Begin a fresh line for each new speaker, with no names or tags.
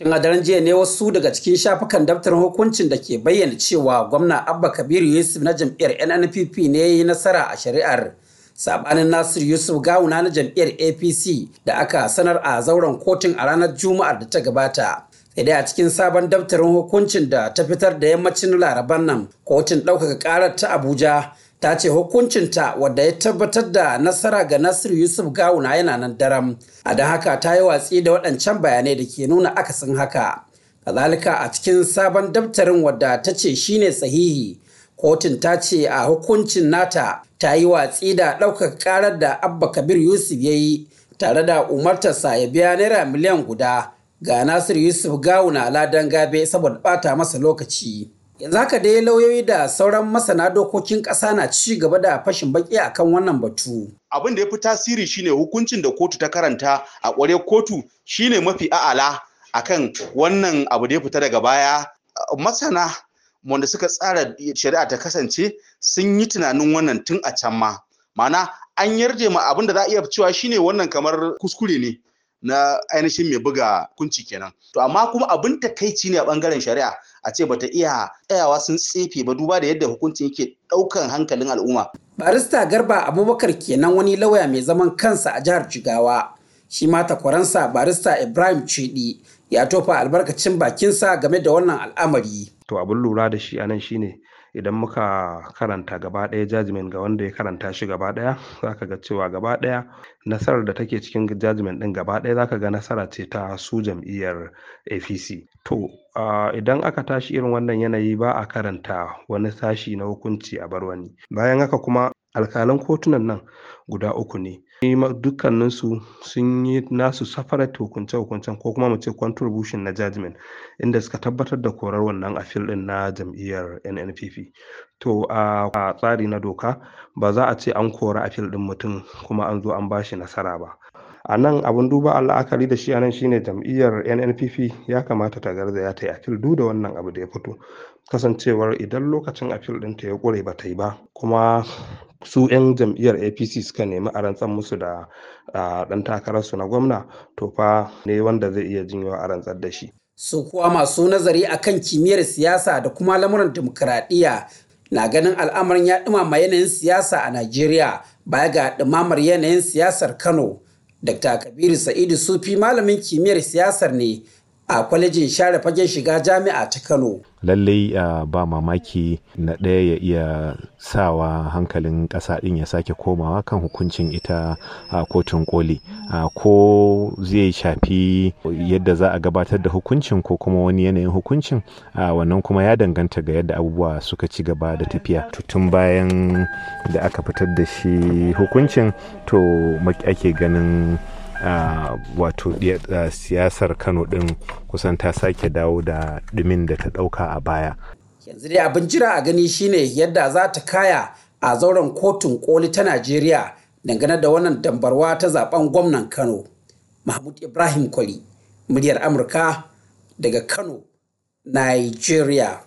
Tun a daren jiya ne wasu daga cikin shafukan daftarin hukuncin da ke bayyana cewa gwamna Abba Kabiru Yusuf na jam'iyyar NNPP ne ya yi nasara a shari'ar. Sabanin Nasir Yusuf Gawuna na jam'iyyar APC da aka sanar a zauren kotun a ranar Juma'ar da ta gabata. Sai dai a cikin sabon daftarin hukuncin da ta fitar da yammacin laraban nan kotun ɗaukaka ƙarar ta Abuja ta ce hukuncinta wadda ya tabbatar da nasara ga Nasiru Yusuf Gawuna yana nan daram. A da haka ta yi watsi da waɗancan bayanai da ke nuna akasin haka. Kazalika a cikin sabon daftarin wadda ta ce shine sahihi, kotun ta ce a hukuncin nata ta yi watsi da ɗaukaka ƙarar da Abba Kabir Yusuf ya yi tare da umartarsa ya biya naira miliyan guda ga Nasiru Yusuf Gawuna ladan gabe saboda ɓata masa lokaci. Yanzu haka dai lauyoyi da sauran masana dokokin ƙasa na ci gaba da fashin baki akan wannan batu.
Abin da ya fi tasiri shine hukuncin da kotu ta karanta a ƙware kotu shine mafi a'ala akan wannan abu da ya fita daga baya. Masana wanda suka tsara shari'a ta kasance sun yi tunanin wannan tun a can ma. Ma'ana an yarje ma abin da za a iya cewa shine wannan kamar kuskure ne. na ainihin mai buga kunci kenan. To amma kuma abin takaici ne a ɓangaren shari'a a ce bata iya tsayawa sun tsefe ba duba da yadda hukuncin yake ɗaukan hankalin al'umma.
Barista Garba Abubakar kenan wani lauya mai zaman kansa a jihar Jigawa. Shi ma takwaransa barista Ibrahim Cedi ya tofa albarkacin bakinsa game da wannan al'amari.
To abin lura da shi a nan shine idan muka karanta gaba ɗaya jajimen ga wanda ya karanta shi gaba ɗaya za ka ga cewa gaba ɗaya nasarar da take cikin jajimen ɗin gaba ɗaya za ka ga nasara ce ta su jam'iyyar apc to idan aka tashi irin wannan yanayi ba a karanta wani sashi na hukunci a bar wani. Bayan haka kuma alkalan kotunan nan guda uku ne. Dukkaninsu sun yi nasu safarat hukunce-hukuncen ko kuma mu ce contribution na judgment inda suka tabbatar da korar wannan afil din na jam'iyyar nnpp to a tsari na doka ba za a ce an kora afil din mutum kuma an zo an bashi nasara ba. A nan abin duba la'akari da shi a nan shine jam'iyyar nnpp ya kamata ta garzaya ta yi afil duk da wannan abu da ya fito. Kasancewar idan lokacin afil ɗinta ya ƙure ba ta yi ba kuma su 'yan jam'iyyar apc suka nemi a rantsar musu da ɗan takararsu na gwamna to fa ne wanda zai iya jinyo a rantsar da shi.
Su kuwa masu nazari akan kimiyyar siyasa da kuma lamuran dimokuraɗiyya na ganin al'amarin ya ɗumama yanayin siyasa a najeriya baya ga ɗumamar yanayin siyasar kano. Dr kabiru sa'idu sufi malamin kimiyyar siyasar ne a kwalejin share fagen shiga jami'a ta kano.
Lallai ba mamaki na ɗaya ya iya sawa hankalin ƙasa ɗin ya sake komawa kan hukuncin ita uh, kotun koli. Ko zai shafi yadda za a gabatar da hukuncin ko kuma wani yanayin hukuncin wannan kuma ya danganta ga yadda abubuwa suka ci gaba da tafiya. Tun bayan da aka fitar da shi hukuncin to ake ganin wato siyasar kano din kusan ta sake dawo da dumin da ta ɗauka a baya.
Yanzu dai abin jira a gani shine yadda za ta kaya a zauren kotun koli ta najeriya dangane da wannan dambarwa ta zaɓen gwamnan kano mahmud ibrahim kwali muryar amurka daga kano nigeria.